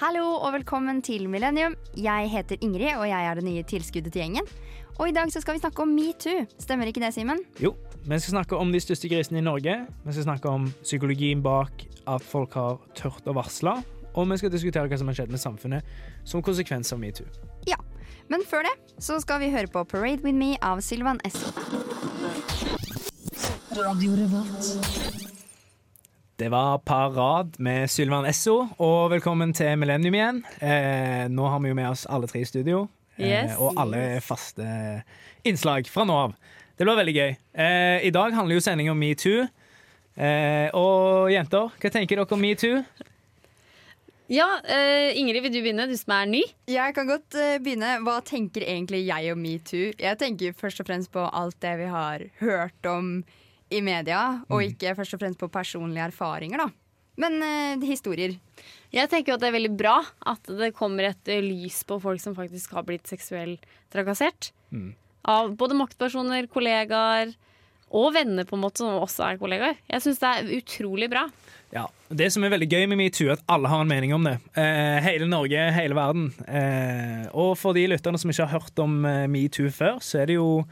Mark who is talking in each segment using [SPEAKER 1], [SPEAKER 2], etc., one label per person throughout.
[SPEAKER 1] Hallo og velkommen til Millennium. Jeg heter Ingrid, og jeg er det nye tilskuddet til gjengen. Og i dag så skal vi snakke om metoo. Stemmer ikke det, Simen?
[SPEAKER 2] Jo, vi skal snakke om de største grisene i Norge. Vi skal snakke om psykologien bak at folk har tørt å varsle. Og vi skal diskutere hva som har skjedd med samfunnet som konsekvens av metoo.
[SPEAKER 1] Ja. Men før det så skal vi høre på Parade With Me av Sylvan Esso.
[SPEAKER 2] Det var Parad med Sylvan Esso, og velkommen til Millennium igjen. Eh, nå har vi jo med oss alle tre i studio, eh,
[SPEAKER 3] Yes.
[SPEAKER 2] og alle faste innslag fra nå av. Det blir veldig gøy. Eh, I dag handler jo sendingen om metoo. Eh, og jenter, hva tenker dere om metoo?
[SPEAKER 3] Ja, eh, Ingrid, vil du begynne? Du som er ny.
[SPEAKER 1] Jeg kan godt eh, begynne. Hva tenker egentlig jeg om metoo? Jeg tenker først og fremst på alt det vi har hørt om i media, og ikke først og fremst på personlige erfaringer, da. Men eh, historier.
[SPEAKER 3] Jeg tenker at det er veldig bra at det kommer et eh, lys på folk som faktisk har blitt seksuelt trakassert.
[SPEAKER 2] Mm.
[SPEAKER 3] Av både maktpersoner, kollegaer og venner, på en måte, som også er kollegaer. Jeg syns det er utrolig bra.
[SPEAKER 2] Ja, Det som er veldig gøy med metoo, er at alle har en mening om det. Eh, hele Norge, hele verden. Eh, og for de lytterne som ikke har hørt om eh, metoo før, så er det jo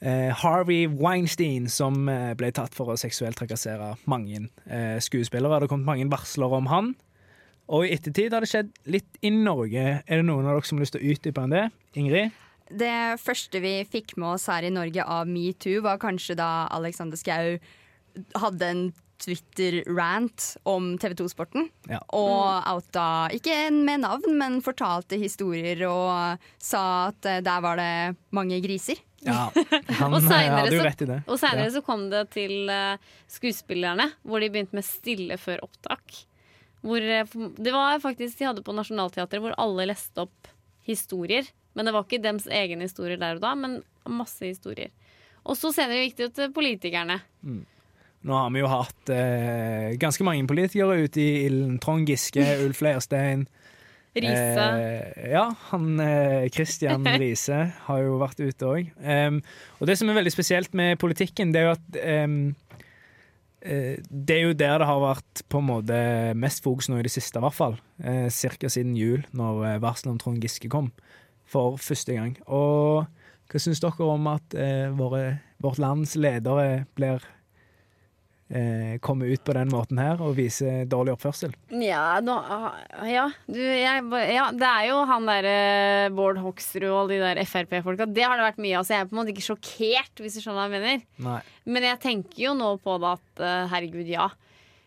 [SPEAKER 2] eh, Harvey Weinstein som eh, ble tatt for å seksuelt trakassere mange eh, skuespillere. Det kommet mange varsler om han. Og i ettertid har det skjedd litt i Norge. Er det noen av dere som har lyst til å utdype enn det? Ingrid?
[SPEAKER 1] Det første vi fikk med oss her i Norge av metoo, var kanskje da Alexander Schou hadde en Twitter-rant om TV 2-sporten.
[SPEAKER 2] Ja.
[SPEAKER 1] Og outa, ikke med navn, men fortalte historier og sa at eh, der var det mange griser.
[SPEAKER 2] Ja, han
[SPEAKER 3] Og senere
[SPEAKER 2] hadde jo rett i det.
[SPEAKER 3] Og seinere
[SPEAKER 2] Ja.
[SPEAKER 3] så kom det til eh, skuespillerne, hvor de begynte med stille før opptak. Hvor, eh, det var faktisk de hadde på Nationaltheatret, hvor alle leste opp historier. Men det var ikke dems egne historier der og da, men masse historier. Og så senere gikk det jo til politikerne.
[SPEAKER 2] Nå har vi jo hatt eh, ganske mange politikere ute i ilden. Trond Giske, Ulf Leirstein.
[SPEAKER 3] Riise.
[SPEAKER 2] Eh, ja, han eh, Christian Riise har jo vært ute òg. og det som er veldig spesielt med politikken, det er jo at eh, Det er jo der det har vært på en måte mest fokus nå i det siste, i hvert fall. Eh, Cirka siden jul, når eh, varselet om Trond Giske kom for første gang. Og hva syns dere om at våre, vårt lands ledere blir eh, kommer ut på den måten her og vise dårlig oppførsel?
[SPEAKER 3] Ja, da, ja, du, jeg, ja, det er jo han derre Bård Hoksrud og de der Frp-folka. Det har det vært mye av, så jeg er på en måte ikke sjokkert, hvis du skjønner hva jeg mener.
[SPEAKER 2] Nei.
[SPEAKER 3] Men jeg tenker jo nå på det at eh, herregud, ja.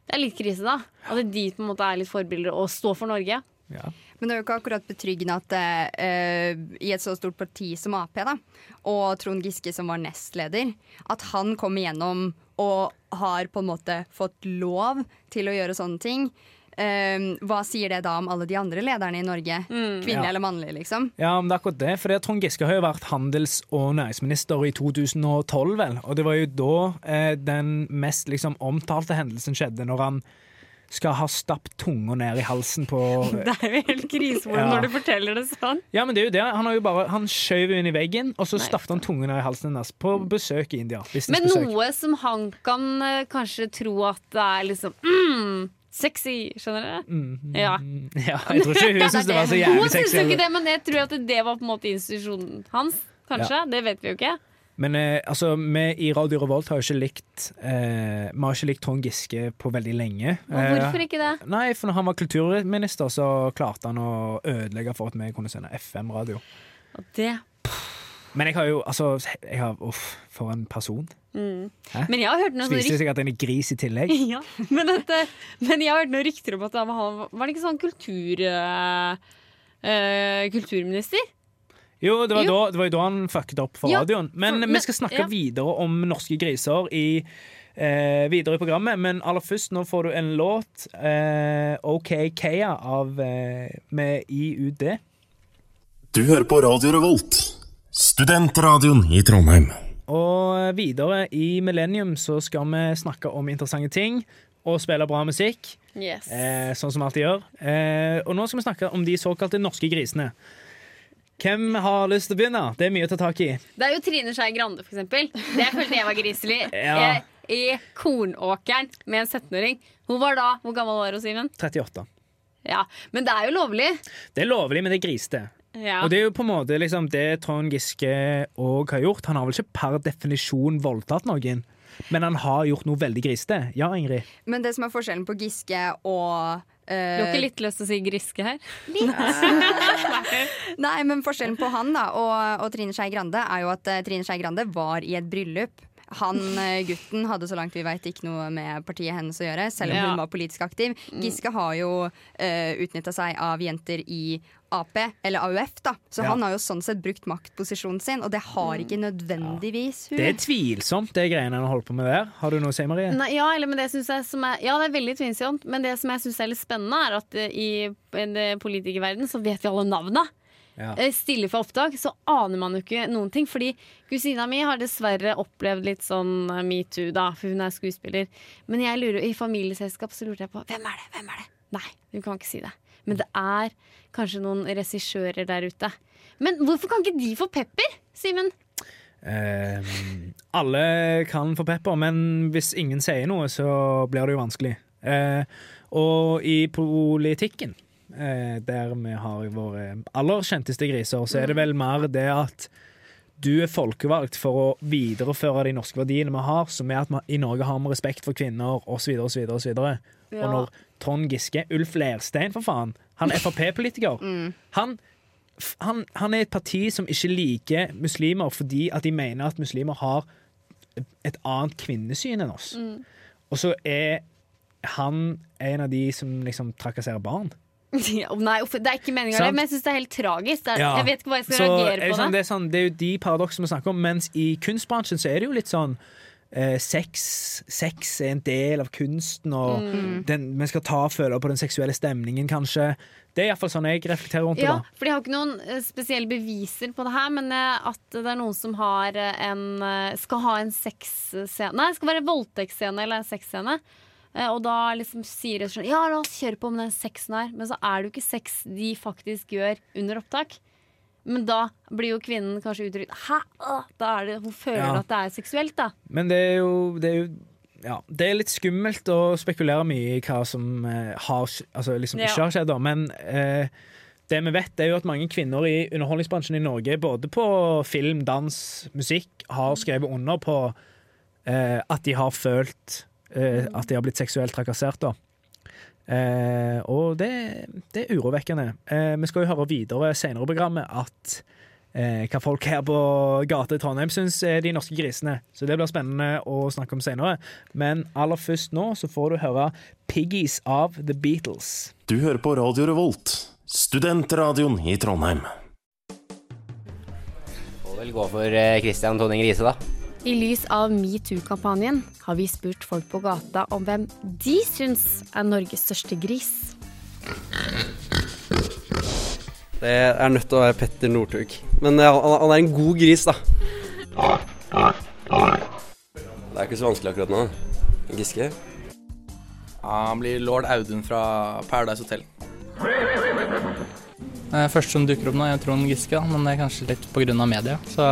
[SPEAKER 3] Det er litt krise, da. At de på en måte er litt forbilder og står for Norge.
[SPEAKER 2] Ja.
[SPEAKER 1] Men det er jo ikke akkurat betryggende at uh, i et så stort parti som Ap, da, og Trond Giske som var nestleder, at han kom igjennom og har på en måte fått lov til å gjøre sånne ting. Um, hva sier det da om alle de andre lederne i Norge? Kvinnelige
[SPEAKER 2] Ja.
[SPEAKER 1] eller mannlige, liksom?
[SPEAKER 2] Ja, men det er akkurat det. For Trond Giske har jo vært handels- og næringsminister i 2012, vel. Og det var jo da eh, den mest liksom, omtalte hendelsen skjedde, når han skal ha stappet tunga ned i halsen på
[SPEAKER 3] Det er jo helt krisemoro
[SPEAKER 2] Ja.
[SPEAKER 3] når du forteller det sånn.
[SPEAKER 2] Ja, men det er jo det. Han, har jo bare, han skjøv henne i veggen, og så stappet han tunga ned i halsen hennes på besøk i India.
[SPEAKER 3] Men noe som han kan eh, kanskje tro at det er liksom mm, sexy, skjønner dere?
[SPEAKER 2] Mm,
[SPEAKER 3] Ja.
[SPEAKER 2] mm, ja. Jeg tror ikke hun syntes det var så jævlig
[SPEAKER 3] sexy. Hun
[SPEAKER 2] syntes jo
[SPEAKER 3] ikke det, men jeg tror at det var på en måte institusjonen hans. Kanskje, det vet vi jo ikke.
[SPEAKER 2] Men eh, altså, vi i Radio Revolt har jo ikke likt eh, Vi har ikke likt Trond Giske på veldig lenge.
[SPEAKER 3] Og
[SPEAKER 2] Eh,
[SPEAKER 3] hvorfor ikke det?
[SPEAKER 2] Nei, for når han var kulturminister, så klarte han å ødelegge for at vi kunne sende FM-radio.
[SPEAKER 3] Og det
[SPEAKER 2] Men jeg har jo altså jeg har, Uff, for en person.
[SPEAKER 3] mm. Men jeg har hørt noe
[SPEAKER 2] Spiser sikkert er gris i tillegg.
[SPEAKER 3] ja, men, at, eh, men jeg har hørt noen rykter om at han var, var det ikke sånn kultur... eh, eh, kulturminister?
[SPEAKER 2] Jo, det var,
[SPEAKER 3] Jo.
[SPEAKER 2] Da, det var jo da han fucket opp for
[SPEAKER 3] Ja,
[SPEAKER 2] radioen. Men,
[SPEAKER 3] for-
[SPEAKER 2] vi skal snakke
[SPEAKER 3] ja.
[SPEAKER 2] videre om norske griser i eh, videre i programmet. Men aller først, nå får du en låt. Eh, OK Kea av eh, med IUD.
[SPEAKER 4] Du hører på Radio Revolt, studentradioen i Trondheim.
[SPEAKER 2] Og videre i Millennium så skal vi snakke om interessante ting og spille bra musikk.
[SPEAKER 3] Yes.
[SPEAKER 2] Eh, sånn som vi alltid gjør. Eh, og nå skal vi snakke om de såkalte norske grisene. Hvem har lyst til å begynne? Det er mye å ta tak i.
[SPEAKER 3] Det er jo Trine Skei Grande, for eksempel. Det jeg følte jeg var griselig.
[SPEAKER 2] Ja.
[SPEAKER 3] I kornåkeren med en 17-åring. Hun var da Hvor gammel var hun, Simen?
[SPEAKER 2] 38.
[SPEAKER 3] Ja, Men det er jo lovlig.
[SPEAKER 2] Det er lovlig, men det er grisete.
[SPEAKER 3] Ja.
[SPEAKER 2] Og det er jo på en måte liksom det Trond Giske òg har gjort. Han har vel ikke per definisjon voldtatt noen, men han har gjort noe veldig grisete. Ja, Ingrid?
[SPEAKER 1] Men det som er forskjellen på Giske og
[SPEAKER 3] Du har
[SPEAKER 1] eh,
[SPEAKER 3] ikke litt lyst til å si Griske her? Litt.
[SPEAKER 1] Nei, men forskjellen på han da og, og Trine Skei Grande er jo at eh, Trine Skei Grande var i et bryllup. Han eh, gutten hadde så langt vi vet ikke noe med partiet hennes å gjøre, selv om
[SPEAKER 3] Ja.
[SPEAKER 1] hun var politisk aktiv. Giske har jo uh, utnytta seg av jenter i Ap, eller AUF, da. Så
[SPEAKER 2] Ja.
[SPEAKER 1] han har jo sånn sett brukt maktposisjonen sin, og det har ikke nødvendigvis hun.
[SPEAKER 2] Det er tvilsomt, det greiene han holder på med der. Har du noe å si, Marie?
[SPEAKER 3] Nei, ja, eller, men det synes jeg som er, ja, det er veldig tvilsomt. Men det som jeg syns er litt spennende, er at eh, i en eh, politikerverden så vet vi alle navna.
[SPEAKER 2] Ja.
[SPEAKER 3] Eh, Stille for opptak, så aner man jo ikke noen ting. Fordi kusina mi har dessverre opplevd litt sånn metoo, da, for hun er skuespiller. Men jeg lurer, i familieselskap så lurte jeg på hvem er det? Hvem er det? Nei, hun kan ikke si det. Men det er kanskje noen regissører der ute. Men hvorfor kan ikke de få pepper, Simen?
[SPEAKER 2] Eh, alle kan få pepper, men hvis ingen sier noe, så blir det jo vanskelig. Eh, og i politikken, eh, der vi har våre aller kjenteste griser, så er det vel mer det at du er folkevalgt for å videreføre de norske verdiene vi har, som er at vi i Norge har vi respekt for kvinner, osv., osv., osv. Og når Trond Giske, Ulf Lerstein, for faen, han er Frp-politiker, han han, han er et parti som ikke liker muslimer fordi at de mener at muslimer har et annet kvinnesyn enn oss. Og så er han en av de som liksom trakasserer barn.
[SPEAKER 3] Ja, nei, det er ikke meninga, men jeg syns det er helt tragisk. Det er,
[SPEAKER 2] Ja.
[SPEAKER 3] Jeg vet ikke hva jeg skal
[SPEAKER 2] Så
[SPEAKER 3] reagere
[SPEAKER 2] er det
[SPEAKER 3] på
[SPEAKER 2] sånn,
[SPEAKER 3] det.
[SPEAKER 2] det, er sånn, det er jo de paradoksene vi snakker om, mens i kunstbransjen så er det jo litt sånn eh, sex, sex er en del av kunsten, og
[SPEAKER 3] Mm.
[SPEAKER 2] den, vi skal ta føler føle på den seksuelle stemningen, kanskje. Det er iallfall sånn jeg reflekterer rundt det.
[SPEAKER 3] Ja,
[SPEAKER 2] da
[SPEAKER 3] for de har ikke noen eh, spesielle beviser på det her, men eh, at det er noen som har eh, en skal ha en sexscene Nei, det skal være en voldtektsscene eller en sexscene. Og da liksom sier sånn ja, la oss kjøre på med den sexen her. Men så er det jo ikke sex de faktisk gjør under opptak. Men da blir jo kvinnen kanskje uttrykt Hæ? Da er det, hun føler
[SPEAKER 2] Ja.
[SPEAKER 3] at det er seksuelt, da.
[SPEAKER 2] Men det er jo, det er jo ja, det er litt skummelt å spekulere mye i hva som eh, har, altså liksom ikke har skjedd. da, Men eh, det vi vet, er jo at mange kvinner i underholdningsbransjen i Norge, både på film, dans, musikk, har skrevet under på eh, at de har følt eh, at de har blitt seksuelt trakassert. da. Eh, og det, det er urovekkende. Eh, vi skal jo høre videre senere i programmet at eh, hva folk her på gata i Trondheim syns er de norske grisene. Så det blir spennende å snakke om senere. Men aller først nå så får du høre Piggies av The Beatles.
[SPEAKER 4] Du hører på Radio Revolt, studentradioen i Trondheim.
[SPEAKER 5] Får vel gå for eh, Christian Tonning Riise, da.
[SPEAKER 3] I lys av metoo-kampanjen har vi spurt folk på gata om hvem de syns er Norges største gris.
[SPEAKER 6] Det er nødt til å være Petter Northug. Men han, han er en god gris, da. Det er ikke så vanskelig akkurat nå. Giske.
[SPEAKER 7] Han blir lord Audun fra Paradise Hotel. Eh, Første som dukker opp nå, er Trond Giske, men det er kanskje litt pga. media. Så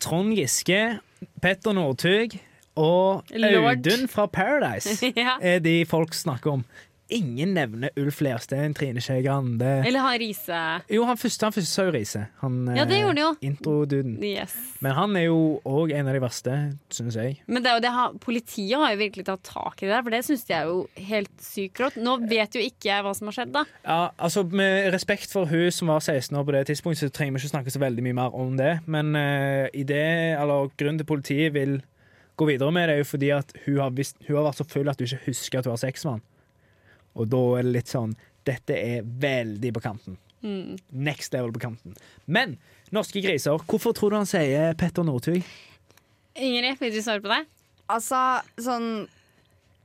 [SPEAKER 2] Trond Giske, Petter Northug og Audun fra Paradise er de folk snakker om. Ingen nevner Ulf Lerstein, Trine Skei Grande
[SPEAKER 3] Eller han Riise.
[SPEAKER 2] Jo, han første, han første sa jo Riise.
[SPEAKER 3] Ja, det
[SPEAKER 2] eh,
[SPEAKER 3] gjorde han jo.
[SPEAKER 2] Introduden.
[SPEAKER 3] Yes.
[SPEAKER 2] Men han er jo òg en av de verste, syns jeg.
[SPEAKER 3] Men det er jo det, politiet har jo virkelig tatt tak i det der, for det syns jeg er jo helt sykt rått. Nå vet jo ikke jeg hva som har skjedd, da.
[SPEAKER 2] Ja, altså Med respekt for hun som var 16 år på det tidspunktet, så trenger vi ikke snakke så veldig mye mer om det. Men uh, i det, eller grunnen til politiet vil gå videre med det, er jo fordi at hun har, visst, hun har vært så full at hun ikke husker at hun har sex med han. Og da er det litt sånn Dette er veldig på kanten. Next level på kanten. Men norske griser, hvorfor tror du han sier Petter Northug?
[SPEAKER 3] Ingrid, vil du svare på det?
[SPEAKER 1] Altså, sånn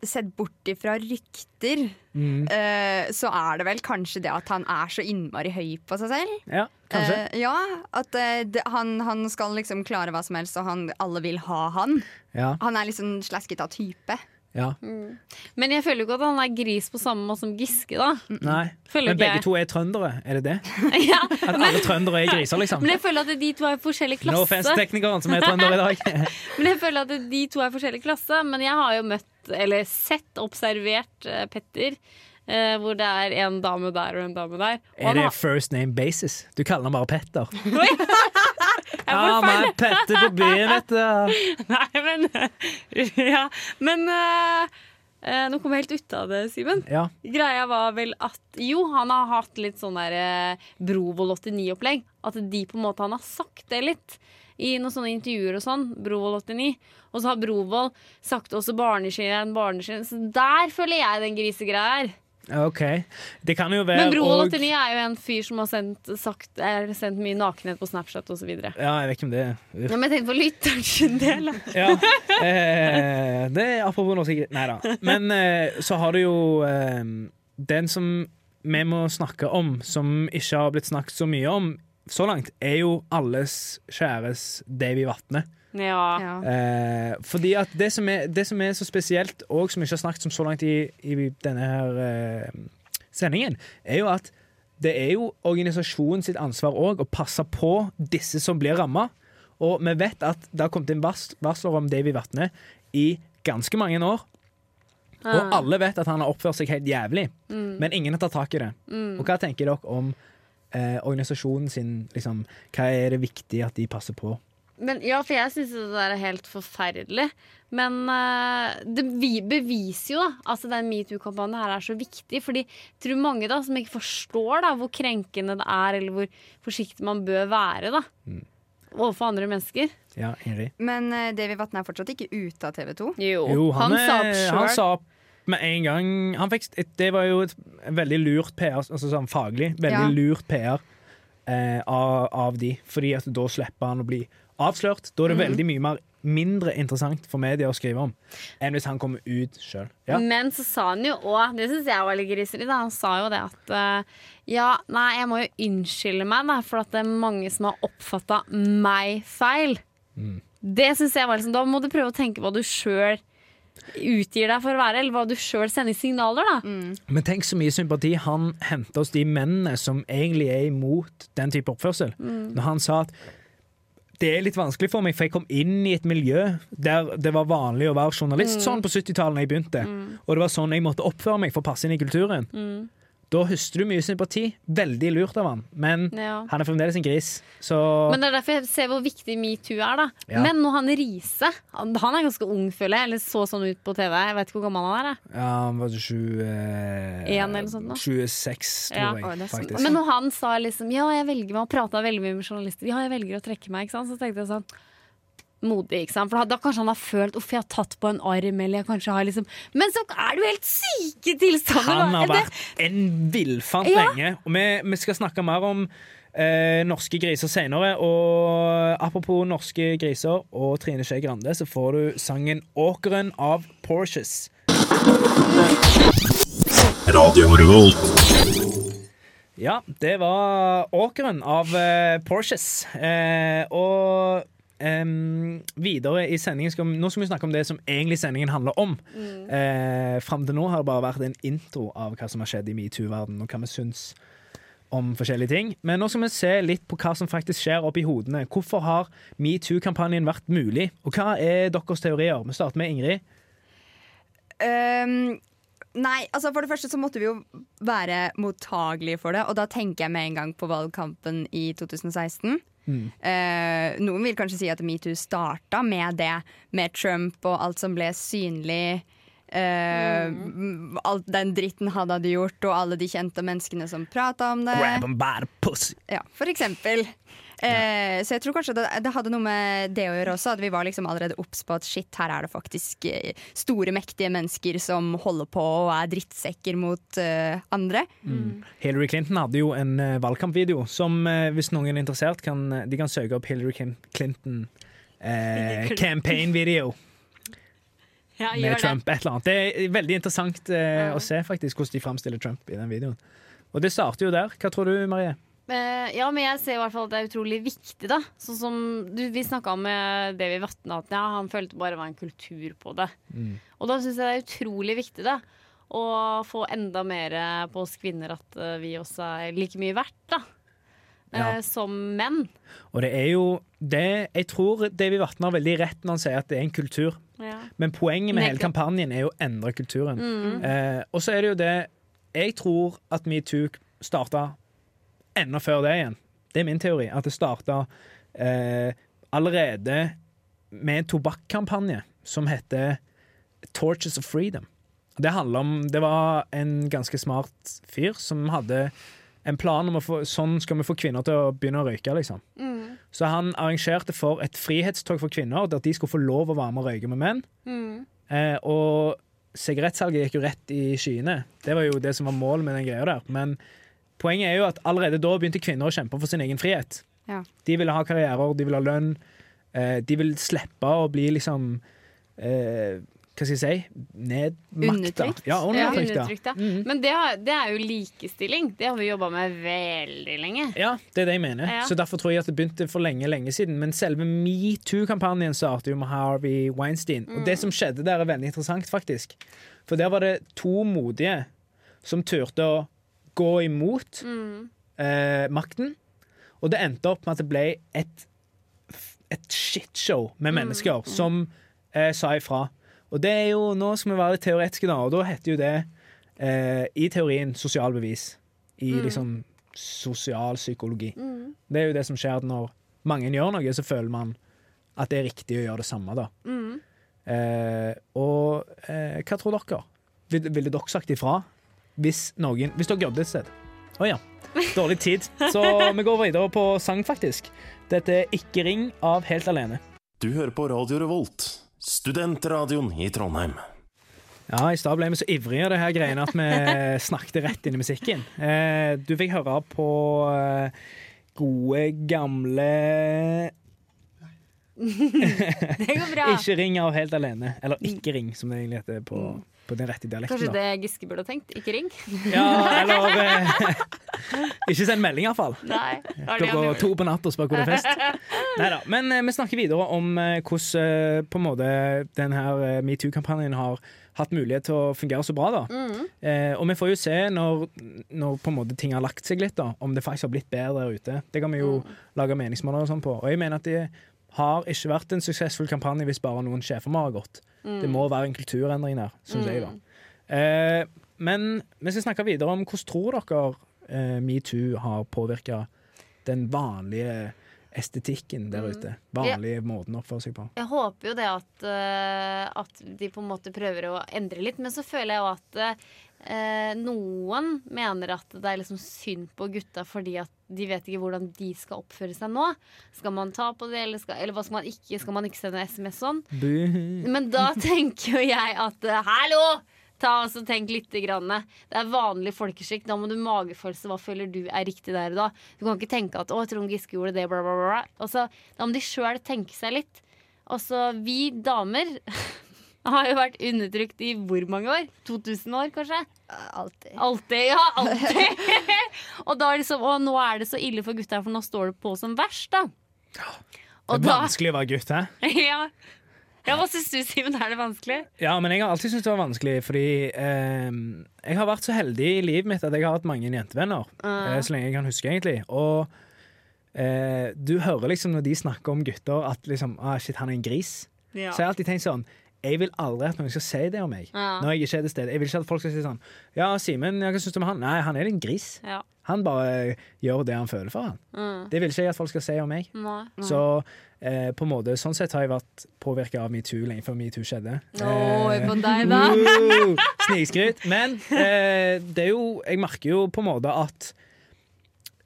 [SPEAKER 1] Sett bort ifra rykter, eh, så er det vel kanskje det at han er så innmari høy på seg selv.
[SPEAKER 2] Ja, kanskje?
[SPEAKER 1] Uh, ja, at uh, det, han, han skal liksom klare hva som helst, og han, alle vil ha han.
[SPEAKER 2] ja.
[SPEAKER 1] Han er liksom slasket av type.
[SPEAKER 2] Ja.
[SPEAKER 3] Men jeg føler jo ikke at han er gris på samme måte som Giske, da.
[SPEAKER 2] Nei.
[SPEAKER 3] Føler
[SPEAKER 2] Men begge
[SPEAKER 3] jeg.
[SPEAKER 2] to er trøndere, er det det?
[SPEAKER 3] ja,
[SPEAKER 2] At alle trøndere er griser, liksom?
[SPEAKER 3] men jeg føler at de to er i forskjellig
[SPEAKER 2] No offense
[SPEAKER 3] klasse.
[SPEAKER 2] teknikeren som er trønder i dag.
[SPEAKER 3] Men jeg føler at de to er i forskjellig klasse. Men jeg har jo møtt, eller sett, observert uh, Petter. Uh, hvor det er en dame der og en dame der. Og
[SPEAKER 2] Er det
[SPEAKER 3] har-
[SPEAKER 2] first name basis? Du kaller han bare Petter. Ja, men Petter på byen, vet du.
[SPEAKER 3] Nei, men Ja, men eh, Nå kom jeg helt ut av det, Simen.
[SPEAKER 2] Ja.
[SPEAKER 3] Greia var vel at jo, han har hatt litt sånn der uh, Brovold 89-opplegg. At de på en måte Han har sagt det litt i noen sånne intervjuer og sånn. Brovold 89. Og så har Brovold sagt også barneskinn, barneskinn. Så der føler jeg den grisegreia er.
[SPEAKER 2] OK. Det kan jo være
[SPEAKER 3] Men Brovold
[SPEAKER 2] og-
[SPEAKER 3] 89 er jo en fyr som har sendt, sagt, sendt mye nakenhet på Snapchat osv. Ja,
[SPEAKER 2] Ja, jeg vet ikke om det er Ja,
[SPEAKER 3] men tenkte på lytterens del. da.
[SPEAKER 2] Ja. Eh, det er apropos noe sikkert Nei da. Men eh, så har du jo eh, den som vi må snakke om, som ikke har blitt snakket så mye om så langt, er jo alles kjæres Davy Vatne.
[SPEAKER 3] Ja.
[SPEAKER 2] Eh, fordi at det som, er, det som er så spesielt, og som vi ikke har snakket om så langt i, i denne her eh, sendingen, er jo at det er jo organisasjonen sitt ansvar òg å passe på disse som blir ramma. Og vi vet at det har kommet inn vars varsler om Davy Vatne i ganske mange år. Og
[SPEAKER 3] Ah.
[SPEAKER 2] alle vet at han har oppført seg helt jævlig, men ingen har tatt tak i det.
[SPEAKER 3] Mm.
[SPEAKER 2] Og hva tenker dere om eh, organisasjonen sin liksom, Hva er det viktig at de passer på?
[SPEAKER 3] Men, ja, for jeg syns det der er helt forferdelig. Men uh, det vi beviser jo da altså den metoo-kampanjen her er så viktig. Fordi jeg tror mange da som ikke forstår da hvor krenkende det er, eller hvor forsiktig man bør være da overfor andre mennesker.
[SPEAKER 2] Ja, enig.
[SPEAKER 1] Men uh, Davy Vatne er fortsatt ikke ute av TV 2.
[SPEAKER 3] Jo,
[SPEAKER 2] Jo, han,
[SPEAKER 3] han, sa opp
[SPEAKER 2] han sa opp med en gang han fikk, Det var jo et veldig lurt PR, altså sånn faglig, veldig
[SPEAKER 1] Ja.
[SPEAKER 2] lurt PR eh, av, av de. Fordi at da slipper han å bli avslørt. Da er det
[SPEAKER 3] Mhm.
[SPEAKER 2] veldig mye mer mindre interessant for media å skrive om enn hvis han kommer ut sjøl. Ja.
[SPEAKER 3] Men så sa han jo òg, det syns jeg var litt griseri, da. Han sa jo det at eh, ja, nei, jeg må jo unnskylde meg, da, for at det er mange som har oppfatta meg feil.
[SPEAKER 2] Mm.
[SPEAKER 3] Det syns jeg var liksom Da må du prøve å tenke hva du sjøl utgir deg for å være, eller hva du sjøl sender signaler, da.
[SPEAKER 2] Men tenk så mye sympati han henter hos de mennene som egentlig er imot den type oppførsel.
[SPEAKER 3] Mm.
[SPEAKER 2] Når han sa at det er litt vanskelig for meg, for jeg kom inn i et miljø der det var vanlig å være journalist.
[SPEAKER 3] Mm.
[SPEAKER 2] Sånn på 70-tallet da jeg begynte. Og det var sånn jeg måtte oppføre meg for å passe inn i kulturen.
[SPEAKER 3] Mm.
[SPEAKER 2] Da høster du mye sympati. Veldig lurt av han. Men
[SPEAKER 3] Ja.
[SPEAKER 2] han er fremdeles en gris. Så
[SPEAKER 3] Men det er derfor jeg ser hvor viktig metoo er, da.
[SPEAKER 2] Ja.
[SPEAKER 3] Men når han Riise Han han er ganske ung, føler jeg, eller så sånn ut på TV. Jeg vet ikke hvor gammel han er. Da.
[SPEAKER 2] ja, han var 21 eh,
[SPEAKER 3] eller sånt nå?
[SPEAKER 2] 26, tror
[SPEAKER 3] Ja.
[SPEAKER 2] jeg. Faktisk.
[SPEAKER 3] Men når han sa liksom Ja, jeg velger meg, og prata veldig mye med journalister, ja, jeg velger å trekke meg, ikke sant, så tenkte jeg sånn Modig, ikke sant? For da, da kanskje han har følt Uff, jeg har tatt på en arm, eller jeg kanskje har liksom Men så er det jo helt syke tilstander!
[SPEAKER 2] Han har vært en villfant
[SPEAKER 3] Ja.
[SPEAKER 2] lenge. Og vi, vi skal snakke mer om eh, norske griser senere. Og apropos norske griser og Trine Skei Grande, så får du sangen 'Åkeren' av Porsches.
[SPEAKER 4] Radio Revolt.
[SPEAKER 2] Ja, det var 'Åkeren' av eh, Porsches. Eh, og em, videre i sendingen skal, vi- Nå skal vi snakke om det som egentlig sendingen handler om.
[SPEAKER 3] Mm.
[SPEAKER 2] Uh, Fram til nå har det bare vært en intro av hva som har skjedd i metoo-verdenen, og hva vi syns om forskjellige ting. Men nå skal vi se litt på hva som faktisk skjer oppi hodene. Hvorfor har metoo-kampanjen vært mulig, og hva er deres teorier? Vi starter med Ingrid.
[SPEAKER 1] Um, nei, altså for det første så måtte vi jo være mottagelige for det, og da tenker jeg med en gang på valgkampen i 2016.
[SPEAKER 2] Mm.
[SPEAKER 1] Eh, noen vil kanskje si at metoo starta med det, med Trump og alt som ble synlig. Eh, mm. Alt den dritten han hadde gjort, og alle de kjente menneskene som prata om det.
[SPEAKER 2] Grab and the pussy.
[SPEAKER 1] Ja, for eksempel. Eh, så jeg tror kanskje det, det hadde noe med det å gjøre også, at vi var liksom allerede obs på at shit, her er det faktisk eh, store, mektige mennesker som holder på og er drittsekker mot uh, andre.
[SPEAKER 2] Hillary Clinton hadde jo en eh, valgkampvideo som, hvis noen er interessert, kan, de kan søke opp Hillary Clinton eh, campaign video
[SPEAKER 3] Ja,
[SPEAKER 2] med Trump. et eller annet. Det er veldig interessant eh, å se faktisk hvordan de framstiller Trump i den videoen. Og det starter jo der. Hva tror du, Marie?
[SPEAKER 3] Eh, ja, men jeg ser i hvert fall at det er utrolig viktig, da. Sånn som du, Vi snakka om med Davy Vatne at ja, han følte bare var en kultur på det.
[SPEAKER 2] Mm.
[SPEAKER 3] Og da syns jeg det er utrolig viktig, da. Å få enda mer på oss kvinner at eh, vi også er like mye verdt, da. Eh,
[SPEAKER 2] Ja.
[SPEAKER 3] som menn.
[SPEAKER 2] Og det er jo det Jeg tror Davy Vatne har veldig rett når han sier at det er en kultur.
[SPEAKER 3] Ja.
[SPEAKER 2] Men poenget med hele kampanjen er jo å endre kulturen.
[SPEAKER 3] Mm.
[SPEAKER 2] Eh, og så er det jo det Jeg tror at metoo starta enda før det igjen. Det er min teori. At det starta eh, allerede med en tobakkampanje som heter Torches of Freedom. Det handler om Det var en ganske smart fyr som hadde en plan om å få Sånn skal vi få kvinner til å begynne å røyke, liksom.
[SPEAKER 3] Mm.
[SPEAKER 2] Så han arrangerte for et frihetstog for kvinner, der de skulle få lov å være med og røyke med menn.
[SPEAKER 3] Mm.
[SPEAKER 2] Eh, og sigarettsalget gikk jo rett i skyene. Det var jo det som var målet med den greia der. Men poenget er jo at allerede da begynte kvinner å kjempe for sin egen frihet.
[SPEAKER 1] Ja.
[SPEAKER 2] De ville ha karrierer, de ville ha lønn. Eh, de vil slippe å bli liksom eh, Hva skal jeg si? Nedmakta.
[SPEAKER 1] Undertrykt.
[SPEAKER 2] Ja, undertrykt. Ja,
[SPEAKER 3] Undertrykt, ja.
[SPEAKER 2] Mhm.
[SPEAKER 3] Men det, har, det er jo likestilling. Det har vi jobba med veldig lenge.
[SPEAKER 2] Ja, det er det jeg mener. Så Derfor tror jeg at det begynte for lenge lenge siden. Men selve metoo-kampanjen startet jo med Harvey Weinstein. Og det som skjedde der, er veldig interessant, faktisk. For der var det to modige som turte å gå imot
[SPEAKER 3] Mm.
[SPEAKER 2] eh, makten. Og det endte opp med at det ble et, et shitshow med mennesker som eh, sa ifra. Og det er jo, Nå skal vi være litt teoretiske, da, og da heter jo det eh, i teorien sosial bevis. I liksom sosial psykologi. Det er jo det som skjer når mange gjør noe, så føler man at det er riktig å gjøre det samme. da.
[SPEAKER 3] Mm.
[SPEAKER 2] Eh, og eh, hva tror dere? Vil- dere sagt ifra hvis noen Hvis dere jobber et sted? Å ja. Dårlig tid. Så vi går videre på sang, faktisk. Dette er 'Ikke ring' av Helt alene.
[SPEAKER 4] Du hører på Radio Revolt, studentradioen i Trondheim.
[SPEAKER 2] Ja, I stad ble vi så ivrige av det her greiene at vi snakket rett inn i musikken. Eh, du fikk høre på eh, gode, gamle
[SPEAKER 3] Det går bra.
[SPEAKER 2] Ikke ring av Helt alene. Eller Ikke ring, som det egentlig heter på, på den rette dialekten.
[SPEAKER 3] Kanskje det Giske burde ha tenkt? Ikke ring?
[SPEAKER 2] Ja, eller eh, Ikke send melding, iallfall. Klokka to på natta og spør hvor det er fest. Neida, Men eh, vi snakker videre om eh, hvordan eh, på en måte den her eh, metoo-kampanjen har hatt mulighet til å fungere så bra. da.
[SPEAKER 3] Mm.
[SPEAKER 2] Eh, og vi får jo se når, når på en måte ting har lagt seg litt, da, om det faktisk har blitt bedre der ute. Det kan vi jo
[SPEAKER 3] Mm.
[SPEAKER 2] lage meningsmåler og sånn på. Og jeg mener at det har ikke vært en suksessfull kampanje hvis bare noen sjefer må ha gått.
[SPEAKER 3] Mm.
[SPEAKER 2] Det må være en kulturendring der, syns jeg. da. Eh, men vi skal snakke videre om hvordan tror dere eh, metoo har påvirka den vanlige estetikken der ute? Vanlige måten å oppføre seg på.
[SPEAKER 3] Jeg håper jo det at, eh, at de på en måte prøver å endre litt, men så føler jeg jo at eh, noen mener at det er liksom synd på gutta fordi at de vet ikke hvordan de skal oppføre seg nå. Skal man ta på det, eller, skal, eller hva skal man ikke? Skal man ikke sende SMS sånn? Men da tenker jo jeg at eh, hallo! Ta og så Tenk litt. Grann. Det er vanlig folkeskikk. Da må du magefølelse. Hva føler du er riktig der og da? Du kan ikke tenke at 'å, Trond Giske gjorde det', bla, bla, bla. Også, da må de sjøl tenke seg litt. Og så vi damer har jo vært undertrykt i hvor mange år? 2000 år, kanskje?
[SPEAKER 1] Alltid.
[SPEAKER 3] Alltid, ja. Alltid. og, da er det så, å, nå er det så ille for gutta, for nå står det på som verst, da.
[SPEAKER 2] Det er vanskelig å være gutt, hæ?
[SPEAKER 3] ja. Ja, hva syns du, Simen? Er det vanskelig?
[SPEAKER 2] Ja, men jeg har alltid syntes det var vanskelig, fordi eh, jeg har vært så heldig i livet mitt at jeg har hatt mange jentevenner. Uh. så lenge jeg kan huske, egentlig. Og eh, du hører liksom når de snakker om gutter at liksom, ah, shit, han er en gris.
[SPEAKER 3] Ja.
[SPEAKER 2] Så jeg har alltid tenkt sånn Jeg vil aldri at noen skal si det om meg.
[SPEAKER 3] Ja.
[SPEAKER 2] Når jeg ikke er til stede Jeg vil ikke at folk skal si sånn Ja, Simen, hva syns du om han? Nei, han er en gris.
[SPEAKER 3] Ja.
[SPEAKER 2] Han bare gjør det han føler for han.
[SPEAKER 3] Mm.
[SPEAKER 2] Det vil ikke jeg at folk skal si om meg.
[SPEAKER 3] Nei.
[SPEAKER 2] Så eh, på en måte, sånn sett har jeg vært påvirka av metoo lenge før metoo skjedde.
[SPEAKER 3] Oh,
[SPEAKER 2] Eh,
[SPEAKER 3] på deg, da.
[SPEAKER 2] uh, Snikskryt. Men eh, det er jo Jeg merker jo på en måte at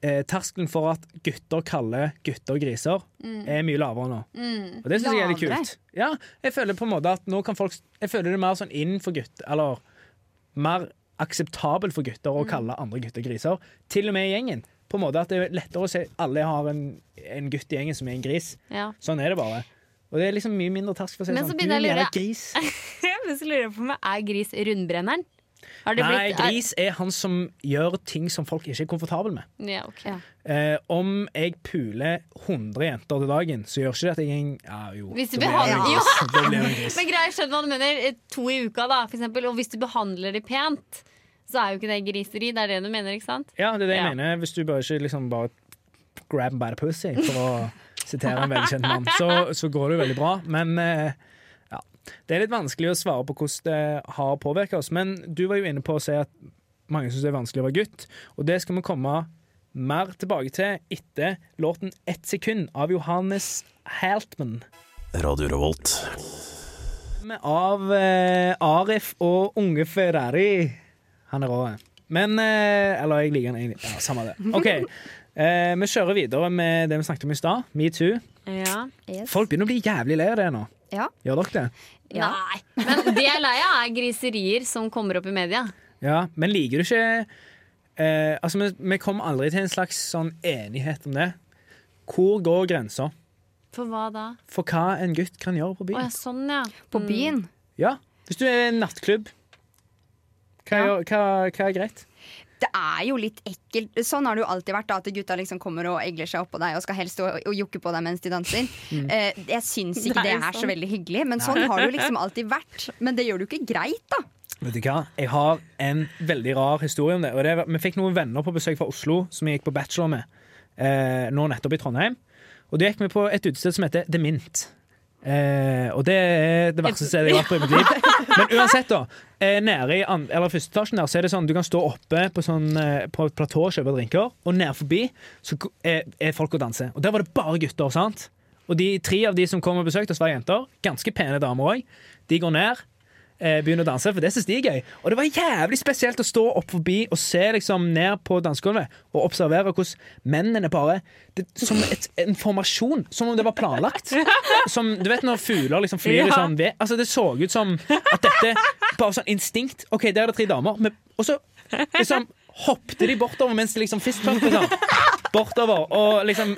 [SPEAKER 2] eh, terskelen for at gutter kaller gutter griser, er mye lavere nå.
[SPEAKER 3] Mm.
[SPEAKER 2] Og det syns jeg er litt kult. Ja, jeg føler på en måte at nå kan folk Jeg føler det er mer sånn inn for gutter Eller mer akseptabelt for gutter å kalle andre gutter griser. Til og med i gjengen. På en måte at det er lettere å se alle har en, en gutt i gjengen som er en gris.
[SPEAKER 3] Ja.
[SPEAKER 2] Sånn er det bare. Og det er liksom mye mindre tersk for å si
[SPEAKER 3] Men så
[SPEAKER 2] sånn.
[SPEAKER 3] begynner
[SPEAKER 2] du
[SPEAKER 3] jeg
[SPEAKER 2] er en gris.
[SPEAKER 3] Men så lurer jeg på meg, er gris rundbrenneren? Har det
[SPEAKER 2] Nei,
[SPEAKER 3] blitt-
[SPEAKER 2] gris er han som gjør ting som folk ikke er komfortable med.
[SPEAKER 3] Ja, ok.
[SPEAKER 2] Eh, om jeg puler 100 jenter til dagen, så gjør ikke det at jeg en Ja, jo.
[SPEAKER 3] Hvis du behandler-
[SPEAKER 2] gris.
[SPEAKER 3] Men greier, skjønner hva du mener. Eh, To i uka, da, for eksempel. Og hvis du behandler de pent, så er jo ikke det griseri. Det er det du mener, ikke sant?
[SPEAKER 2] Ja, det er det jeg
[SPEAKER 3] Ja.
[SPEAKER 2] mener. Hvis du bare ikke liksom bare grab by the pussy, for å sitere en veldig kjent mann, så, så går det jo veldig bra. Men eh, ja. Det er litt vanskelig å svare på hvordan det har påvirka oss. Men du var jo inne på å si at mange syns det er vanskelig å være gutt, og det skal vi komme mer tilbake til etter låten 'Ett sekund' av Johannes Haltman.
[SPEAKER 4] Radio Revolt.
[SPEAKER 2] Av eh, Arif og Unge Ferrari. Han er rå. Men eh, Eller jeg liker han egentlig. Ja, Samme det. OK. Eh, vi kjører videre med det vi snakket om i stad. Metoo.
[SPEAKER 3] Ja.
[SPEAKER 1] Yes.
[SPEAKER 2] Folk begynner å bli jævlig lei av det nå.
[SPEAKER 1] Ja.
[SPEAKER 2] Gjør dere det?
[SPEAKER 1] Ja.
[SPEAKER 3] Nei. Men det jeg er lei av, er griserier som kommer opp i media.
[SPEAKER 2] Ja, Men liker du ikke eh, Altså, vi, vi kommer aldri til en slags sånn enighet om det. Hvor går grensa
[SPEAKER 3] For hva da?
[SPEAKER 2] for hva en gutt kan gjøre på
[SPEAKER 3] Å ja,
[SPEAKER 2] byen?
[SPEAKER 3] sånn, ja.
[SPEAKER 1] På
[SPEAKER 3] Mm.
[SPEAKER 1] byen.
[SPEAKER 2] Ja, Hvis du er i en nattklubb, hva,
[SPEAKER 1] Ja.
[SPEAKER 2] hva, hva er greit?
[SPEAKER 1] Det er jo litt ekkelt. Sånn har det jo alltid vært. Da, at gutta liksom kommer og egler seg oppå deg og skal helst stå og jokke på deg mens de danser.
[SPEAKER 2] Mm.
[SPEAKER 1] Eh, jeg syns ikke
[SPEAKER 3] Det
[SPEAKER 1] det
[SPEAKER 3] er
[SPEAKER 1] er, så veldig hyggelig, men sånn har det jo liksom alltid vært. Men det gjør det jo ikke greit, da.
[SPEAKER 2] Vet du hva? Jeg har en veldig rar historie om det. Og det var, vi fikk noen venner på besøk fra Oslo som vi gikk på bachelor med eh, nå nettopp i Trondheim. Og da gikk vi på et utested som heter The Mint. Eh, og det er det verste stedet jeg har vært på i mitt liv. Men uansett, da. Eh, nede i eller første etasjen der, så er det sånn du kan stå oppe på, sånn, eh, på et platå og kjøpe drinker, og ned forbi så er, er folk og danser. Og der var det bare gutter, sant? Og de tre av de som kom og besøkte oss, var jenter. Ganske pene damer òg. De går ned eh, begynner å danse, for det syns de er gøy. Og det var jævlig spesielt å stå opp forbi og se liksom ned på dansegulvet og observere hvordan mennene bare det, Som et, en formasjon, som om det var planlagt. Som, du vet når fugler liksom flyr
[SPEAKER 3] Ja.
[SPEAKER 2] sånn ved Altså Det så ut som at dette bare sånn instinkt OK, der er det tre damer, men, og så liksom hoppet de bortover mens de liksom fistpumpet sånn. Bortover og liksom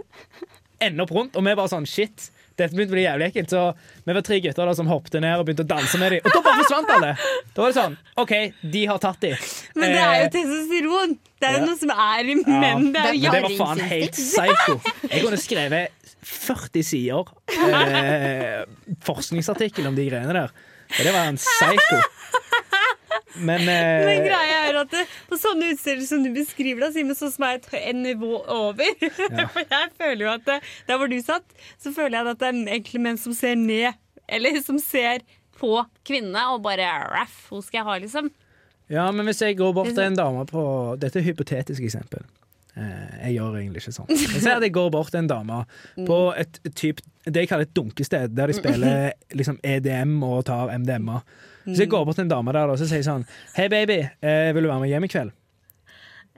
[SPEAKER 2] ender opp rundt, og vi bare sånn shit. Dette begynte å bli jævlig ekkelt, så vi var tre gutter da som hoppet ned og begynte å danse med dem. Og da bare forsvant alle! Da var det sånn OK, de har tatt dem.
[SPEAKER 3] Men det er jo testosteron! Det er jo
[SPEAKER 2] ja.
[SPEAKER 3] noe som er i menn. Det er jo
[SPEAKER 2] Men det var faen helt psycho. Jeg kunne skrevet 40 sider eh, forskningsartikkel om de greiene der. Og det var en psycho. Men, eh,
[SPEAKER 3] Men greia at det, på sånne utsteder som du beskriver, da, Simen, så som er et en nivå over For jeg føler jo at det, Der hvor du satt, så føler jeg at det er egentlig menn som ser ned, eller som ser på kvinnene og bare Raff, hun skal jeg ha, liksom.
[SPEAKER 2] Ja, men hvis jeg går bort til en dame på Dette er et hypotetisk eksempel. Eh, jeg gjør egentlig ikke sånn. Jeg ser at jeg går bort til en dame på et typ, det jeg kaller et dunkested, der de spiller liksom EDM og tar MDMA. Så jeg går bort til en dame der og så sier jeg sånn Hei, baby, eh, vil du være med hjem i kveld?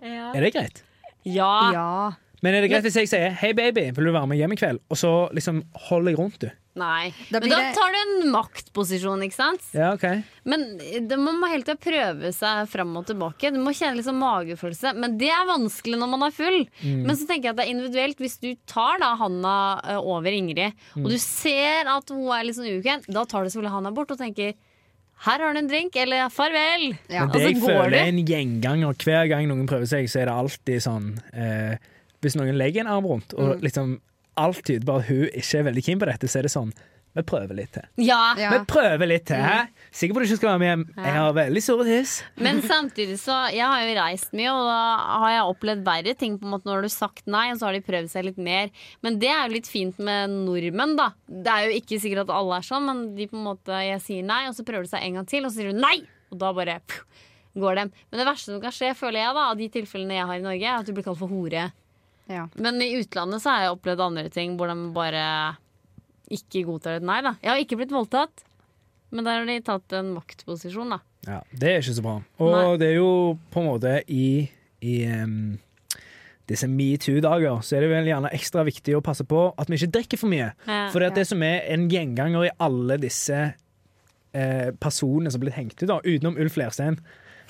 [SPEAKER 3] Ja.
[SPEAKER 2] Er det greit?
[SPEAKER 3] ja.
[SPEAKER 1] Ja.
[SPEAKER 2] Men er det greit hvis jeg sier Hei, baby, vil du være med hjem i kveld? Og så liksom holder jeg rundt, du.
[SPEAKER 3] Nei.
[SPEAKER 1] Da
[SPEAKER 3] Men da
[SPEAKER 1] det-
[SPEAKER 3] tar du en maktposisjon, ikke sant?
[SPEAKER 2] Ja, OK.
[SPEAKER 3] Men det må man hele tida prøve seg fram og tilbake. Du må kjenne sånn magefølelse. Men det er vanskelig når man er full.
[SPEAKER 2] Mm.
[SPEAKER 3] Men så tenker jeg at det er individuelt. Hvis du tar da Hanna eh, over Ingrid,
[SPEAKER 2] Mm.
[SPEAKER 3] og du ser at hun er litt sånn ukent, da tar du selvfølgelig Hanna bort og tenker her har du en drink, eller farvel.
[SPEAKER 1] Ja.
[SPEAKER 2] Men det jeg føler er en gjenganger hver gang noen prøver seg, så er det alltid sånn eh, Hvis noen legger en arm rundt, og
[SPEAKER 3] Mm.
[SPEAKER 2] liksom alt tyder på at hun ikke er veldig keen på dette, så er det sånn Vi prøver litt til.
[SPEAKER 3] Ja,
[SPEAKER 1] Ja.
[SPEAKER 2] Vi prøver litt til, hæ? Sikker på at du ikke skal være med hjem? Jeg har veldig store tiss.
[SPEAKER 3] Men samtidig så Jeg har jo reist mye, og da har jeg opplevd verre ting. på en måte Når du har sagt nei, og så har de prøvd seg litt mer. Men det er jo litt fint med nordmenn, da. Det er jo ikke sikkert at alle er sånn, men de på en måte jeg sier nei, og så prøver de seg en gang til, og så sier du nei! Og da bare pff, går dem. Men det verste som kan skje, føler jeg, da av de tilfellene jeg har i Norge, er at du blir kalt for hore.
[SPEAKER 1] Ja.
[SPEAKER 3] Men i utlandet så har jeg opplevd andre ting hvor de bare ikke godtar et nei, da. Jeg har ikke blitt voldtatt, men der har de tatt en maktposisjon, da.
[SPEAKER 2] Ja, Det er ikke så bra. Og
[SPEAKER 3] Nei.
[SPEAKER 2] det er jo på en måte i, i um, disse metoo-dager så er det vel gjerne ekstra viktig å passe på at vi ikke drikker for mye.
[SPEAKER 3] Ja.
[SPEAKER 2] For det, det som er en gjenganger i alle disse eh, personene som er blitt hengt ut, da, utenom Ulf Lerstein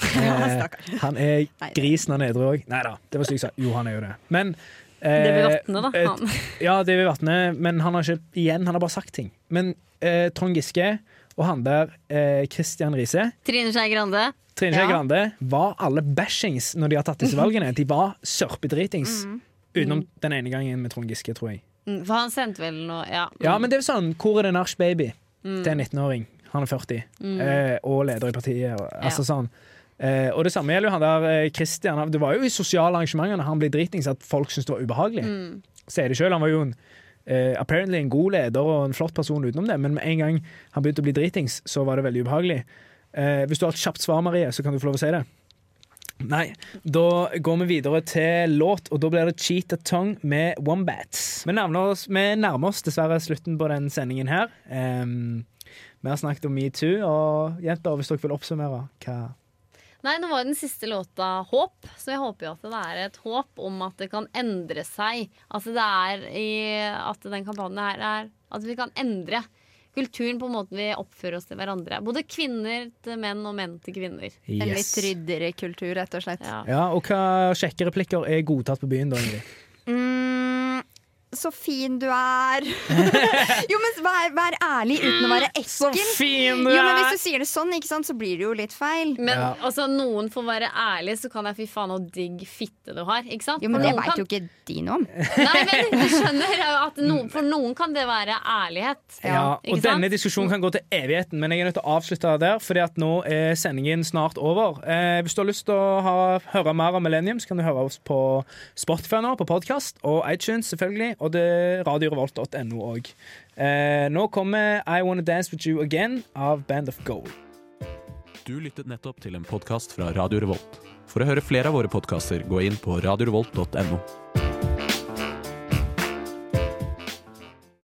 [SPEAKER 2] eh, Han er grisen han er edru òg. Nei da, det var stygt sagt. Jo, han er jo det. Men
[SPEAKER 3] Det blir vatne, da. Han.
[SPEAKER 2] Ja, det vil vatne, men han har ikke igjen, han har bare sagt ting. Men eh, Trond Giske og han der, eh, Christian Riise,
[SPEAKER 3] Trine Skei Grande.
[SPEAKER 2] Trine Skei
[SPEAKER 1] Ja.
[SPEAKER 2] Grande, var alle bashings når de har tatt disse valgene. De var sørpedritings. Utenom den ene gangen med Trond Giske, tror jeg.
[SPEAKER 3] Mm, For han sendte vel noe Ja.
[SPEAKER 2] Ja, men det er jo sånn, hvor er det nach baby til en 19-åring? Han er 40, eh, og leder i partiet. Og, altså sånn. Eh, og det samme gjelder jo han der eh, Christian. Det var jo i sosiale arrangementer når han ble dritings at folk syntes det var ubehagelig. Sier det selv, han var jo en, eh, apparently en god leder og en flott person utenom det, men med en gang han begynte å bli dritings, så var det veldig ubehagelig. Eh, hvis du har et kjapt svar, Marie, så kan du få lov å si det. Nei, da går vi videre til låt, og da blir det Cheetah Tongue med Wombats. Vi nærmer oss, vi nærmer oss dessverre slutten på den sendingen her. Vi har snakket om metoo, og jenter, hvis dere vil oppsummere hva
[SPEAKER 3] Nei, nå var jo den siste låta Håp, så jeg håper jo at det er et håp om at det kan endre seg. Altså det er i at den kampanjen her er At vi kan endre kulturen på måten vi oppfører oss til hverandre. Både kvinner til menn og menn til kvinner.
[SPEAKER 1] En litt
[SPEAKER 2] Yes.
[SPEAKER 1] ryddigere kultur, rett og slett.
[SPEAKER 3] Ja.
[SPEAKER 2] Ja, og hva sjekkereplikker er godtatt på byen, da, Ingrid?
[SPEAKER 1] Så fin du er. jo, men vær, vær ærlig uten å være ekkel.
[SPEAKER 2] Så fin du er!
[SPEAKER 1] Jo, men Hvis du sier det sånn, ikke sant, så blir det jo litt feil.
[SPEAKER 3] Men
[SPEAKER 2] Ja.
[SPEAKER 3] altså, noen får være ærlig, så kan jeg fy faen og digg fitte du har. Ikke sant?
[SPEAKER 1] Jo, men
[SPEAKER 3] For
[SPEAKER 1] Det veit
[SPEAKER 3] kan-
[SPEAKER 1] jo ikke de noe om.
[SPEAKER 3] Nei, men du skjønner at noen, For noen kan det være ærlighet.
[SPEAKER 2] Ja, og
[SPEAKER 3] sant?
[SPEAKER 2] denne diskusjonen kan gå til evigheten, men jeg er nødt til å avslutte der, fordi at nå er sendingen snart over. Eh, hvis du har lyst til å ha, høre mer om Millennium, så kan du høre oss på Spotify nå, på podkast, og iTunes selvfølgelig, og det er radiorevolt.no òg. Eh, nå kommer I Wanna Dance With You Again av Band of Gold.
[SPEAKER 8] Du lyttet nettopp til en podkast fra Radio Revolt. For å høre flere av våre podkaster, gå inn på radiorevolt.no.